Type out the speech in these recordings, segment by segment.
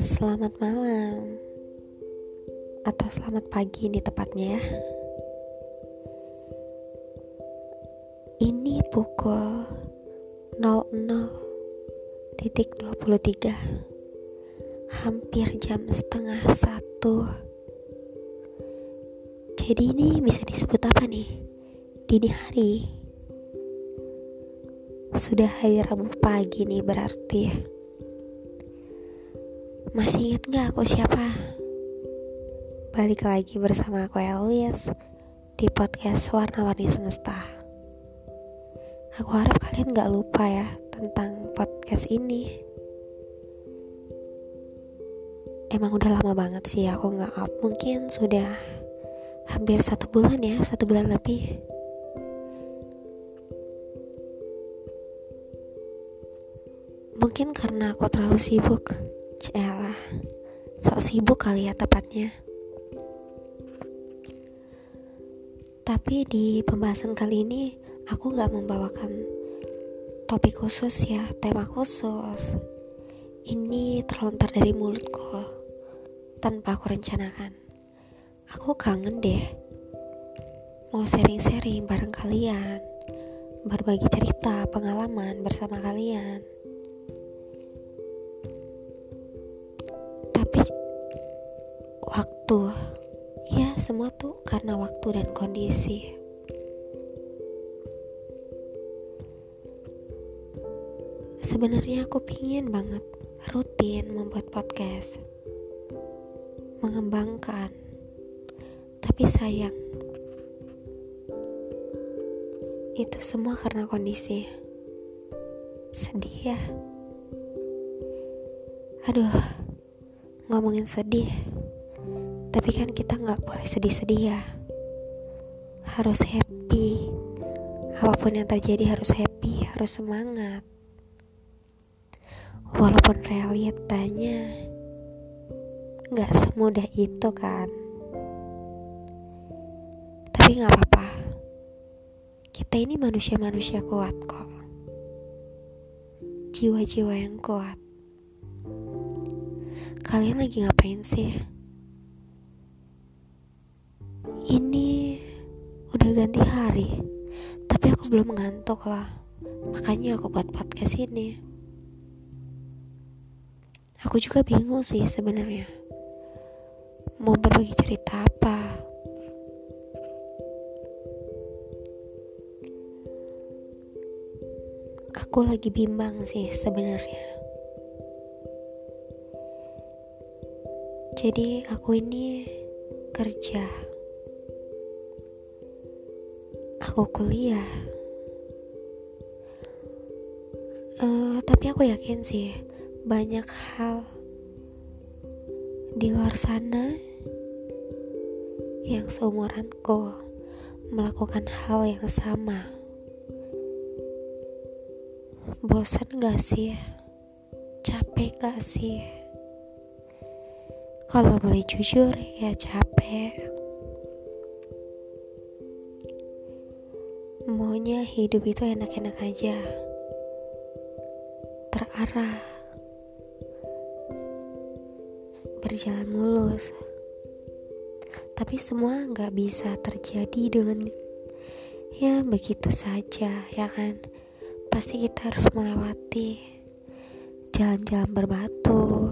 Selamat malam. Atau selamat pagi ini tepatnya ya. Ini pukul 00.23 Hampir jam setengah satu. Jadi ini bisa disebut apa nih? Dini hari Sudah hari Rabu pagi nih berarti masih inget gak aku siapa? Balik lagi bersama aku Elis di podcast Warna-Warni Semesta. Aku harap kalian gak lupa ya tentang podcast ini. Emang udah lama banget sih aku gak up. Mungkin sudah hampir satu bulan ya, satu bulan lebih. Mungkin karena aku terlalu sibuk Celah, sok sibuk kali ya tepatnya. Tapi di pembahasan kali ini aku gak membawakan topik khusus ya, tema khusus. Ini terlontar dari mulutku tanpa aku rencanakan. Aku kangen deh mau sharing-sharing bareng kalian, berbagi cerita, pengalaman bersama kalian. Waktu ya semua tuh karena waktu dan kondisi. Sebenarnya aku pingin banget rutin membuat podcast. Mengembangkan. Tapi sayang. Itu semua karena kondisi. Sedih ya. Aduh ngomongin sedih tapi kan kita nggak boleh sedih-sedih ya. Harus happy. Apa pun yang terjadi harus happy, harus semangat. Walaupun realitanya nggak semudah itu kan. Tapi nggak apa-apa. Kita ini manusia-manusia kuat kok. Jiwa-jiwa yang kuat. Kalian lagi ngapain sih? Udah ganti hari, tapi aku belum ngantuk lah. Makanya aku buat podcast ini. Aku juga bingung sih sebenarnya. Mau berbagi cerita apa? Aku lagi bimbang sih sebenarnya. Jadi aku ini kerja aku kuliah. Uh, tapi aku yakin sih banyak hal di luar sana yang seumuranku melakukan hal yang sama. Bosan gak sih? Capek gak sih? Kalau boleh jujur ya capek Maunya hidup itu enak-enak aja. Terarah. Berjalan mulus. Tapi semua gak bisa terjadi dengan Ya begitu saja ya kan? Pasti kita harus melewati Jalan-jalan berbatu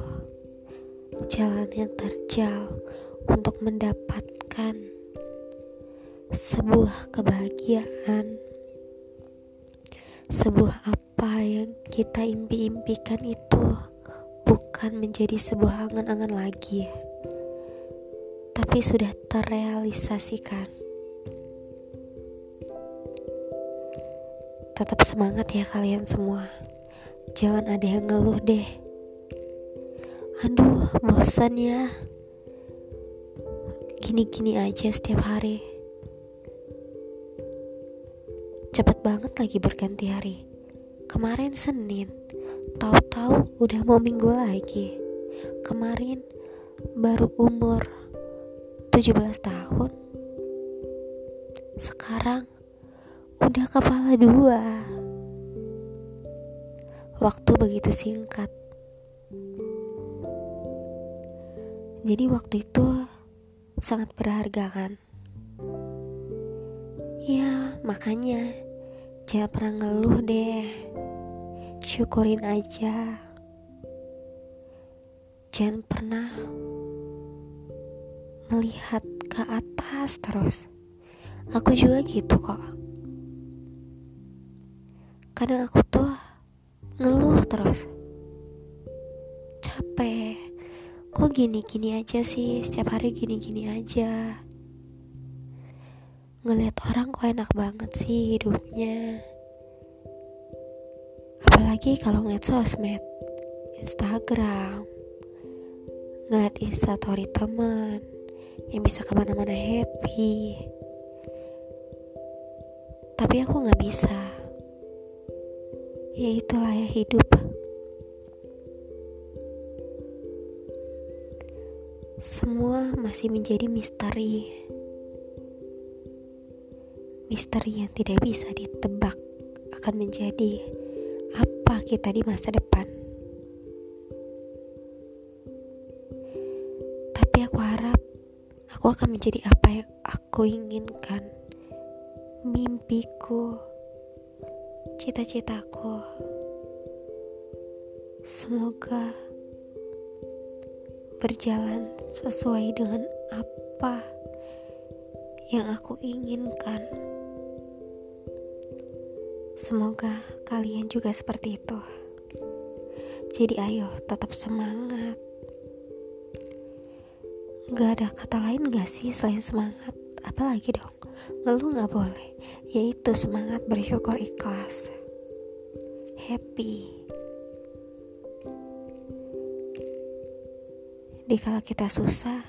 Jalan yang terjal Untuk mendapatkan sebuah kebahagiaan, sebuah apa yang kita impi-impikan itu bukan menjadi sebuah angan-angan lagi, tapi sudah terrealisasikan. Tetap semangat ya kalian semua. Jangan ada yang ngeluh deh. Aduh, bosan ya. Gini-gini aja setiap hari. Cepet banget lagi berganti hari. Kemarin Senin, tahu-tahu udah mau minggu lagi. Kemarin baru umur 17 tahun. Sekarang udah kepala dua. Waktu begitu singkat. Jadi waktu itu sangat berharga kan? Ya, makanya jangan pernah ngeluh deh. Syukurin aja. Jangan pernah melihat ke atas terus. Aku juga gitu kok. Kadang aku tuh ngeluh terus. Capek. Kok gini-gini aja sih? Setiap hari gini-gini aja. Ngeliat orang kok enak banget sih hidupnya. Apalagi kalau ngeliat sosmed, Instagram, ngeliat instastory teman, yang bisa ke mana-mana happy. Tapi aku nggak bisa. Ya itulah ya hidup. Semua masih menjadi misteri misteri yang tidak bisa ditebak akan menjadi apa kita di masa depan tapi aku harap aku akan menjadi apa yang aku inginkan. Mimpiku, cita-citaku. Semoga berjalan sesuai dengan apa yang aku inginkan. Semoga kalian juga seperti itu. Jadi, ayo tetap semangat. Gak ada kata lain gak sih selain semangat? Apalagi dong, ngeluh gak boleh. Yaitu semangat bersyukur ikhlas. Happy. Di kala kita susah,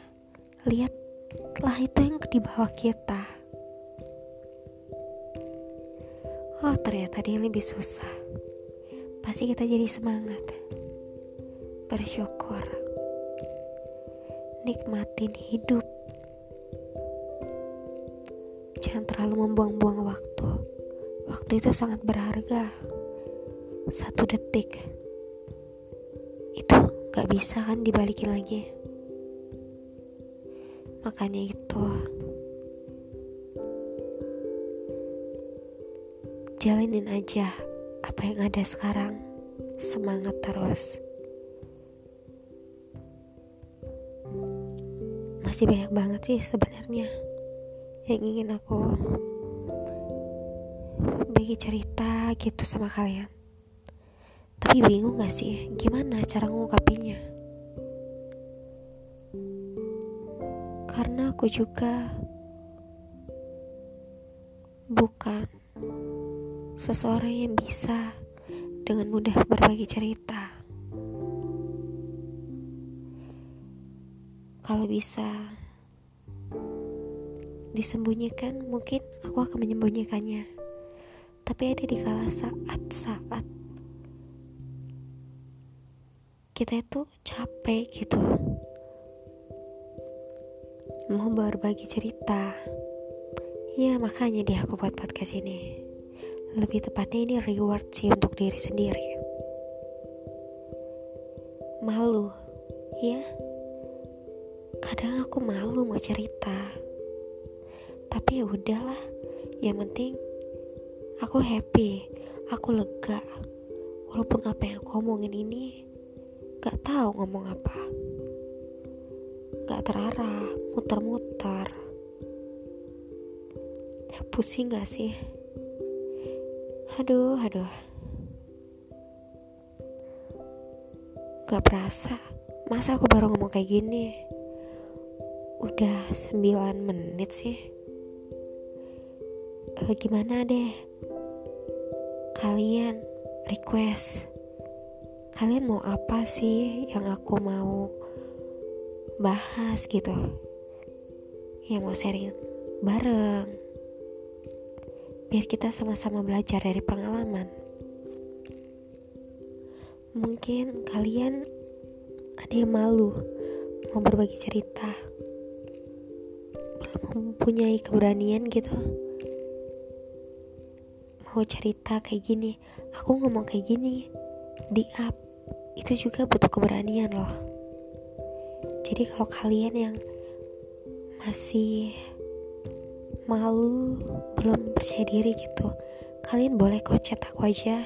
lihatlah itu yang di bawah kita. Ternyata dia lebih susah. Pasti kita jadi semangat. Bersyukur nikmatin hidup. Jangan terlalu membuang-buang waktu. Waktu itu sangat berharga. Satu detik itu gak bisa kan dibalikin lagi. Makanya itu jalanin aja apa yang ada sekarang. Semangat terus. masih banyak banget sih sebenarnya yang ingin aku bagi cerita gitu sama kalian tapi bingung gak sih gimana cara ngungkapinnya karena aku juga bukan seseorang yang bisa dengan mudah berbagi cerita. Kalau bisa disembunyikan, mungkin aku akan menyembunyikannya. Tapi ada di kala saat-saat kita itu capek gitu. Mau berbagi cerita. Ya makanya dia aku buat podcast ini lebih tepatnya ini reward sih untuk diri sendiri. Malu. Ya kadang aku malu mau cerita. Tapi ya udahlah. Yang penting aku happy. Aku lega. Walaupun apa yang aku omongin ini gak tahu ngomong apa. Gak terarah muter-muter. Ya, pusing gak sih aduh aduh. Gak berasa masa aku baru ngomong kayak gini? Udah 9 menit sih. Uh, gimana deh? Kalian request. Kalian mau apa sih yang aku mau bahas gitu? Yang mau sharing bareng biar kita sama-sama belajar dari pengalaman. Mungkin kalian ada yang malu mau berbagi cerita. Mempunyai keberanian gitu. Aku cerita kayak gini aku ngomong kayak gini di up itu juga butuh keberanian loh. Jadi kalau kalian yang masih malu belum percaya diri gitu. Kalian boleh kok chat aku aja.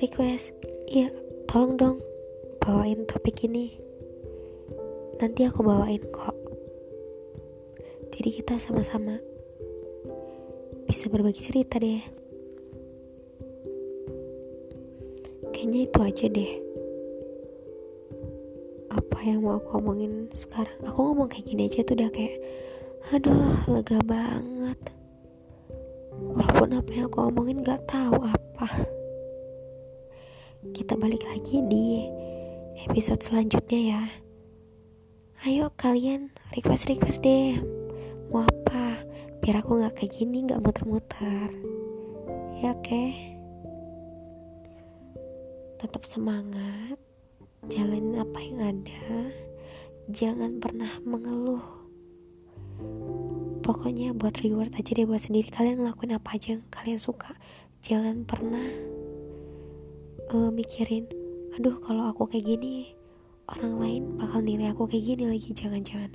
Request iya tolong dong bawain topik ini. Nanti aku bawain kok. Jadi kita sama-sama bisa berbagi cerita deh. Kayaknya itu aja deh. Apa yang mau aku omongin sekarang? Aku ngomong kayak gini aja tuh udah kayak aduh lega banget. Walaupun apa yang aku omongin gak tahu apa. Kita balik lagi di episode selanjutnya ya. Ayo kalian request request deh. Mau apa? Biar aku nggak kayak gini nggak muter-muter. Ya oke? Okay? tetap semangat. Jalanin apa yang ada. Jangan pernah mengeluh pokoknya buat reward aja deh buat sendiri. Kalian ngelakuin apa aja yang kalian suka. Jangan pernah uh, mikirin aduh kalau aku kayak gini orang lain bakal nilai aku kayak gini lagi. Jangan-jangan.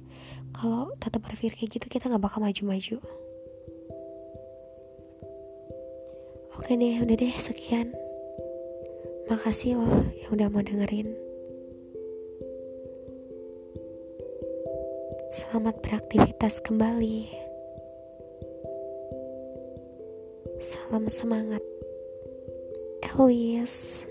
Kalau tetap berpikir kayak gitu kita nggak bakal maju-maju. Oke deh udah deh sekian. Makasih loh yang udah mau dengerin. Selamat beraktivitas kembali salam semangat. Elvis